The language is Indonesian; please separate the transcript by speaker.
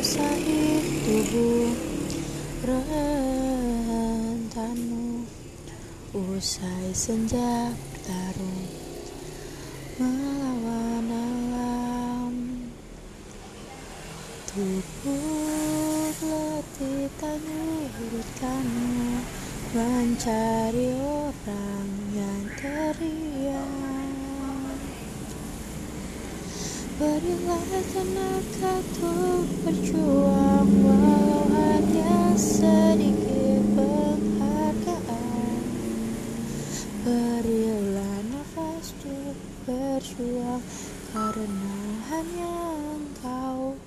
Speaker 1: basahi tubuh rentanmu. Usai senja bertarung melawan alam. Tubuh letih tak Mencari orang Berilah tenaga untuk berjuang Walau hanya sedikit penghargaan. Berilah nafas untuk berjuang Karena hanya engkau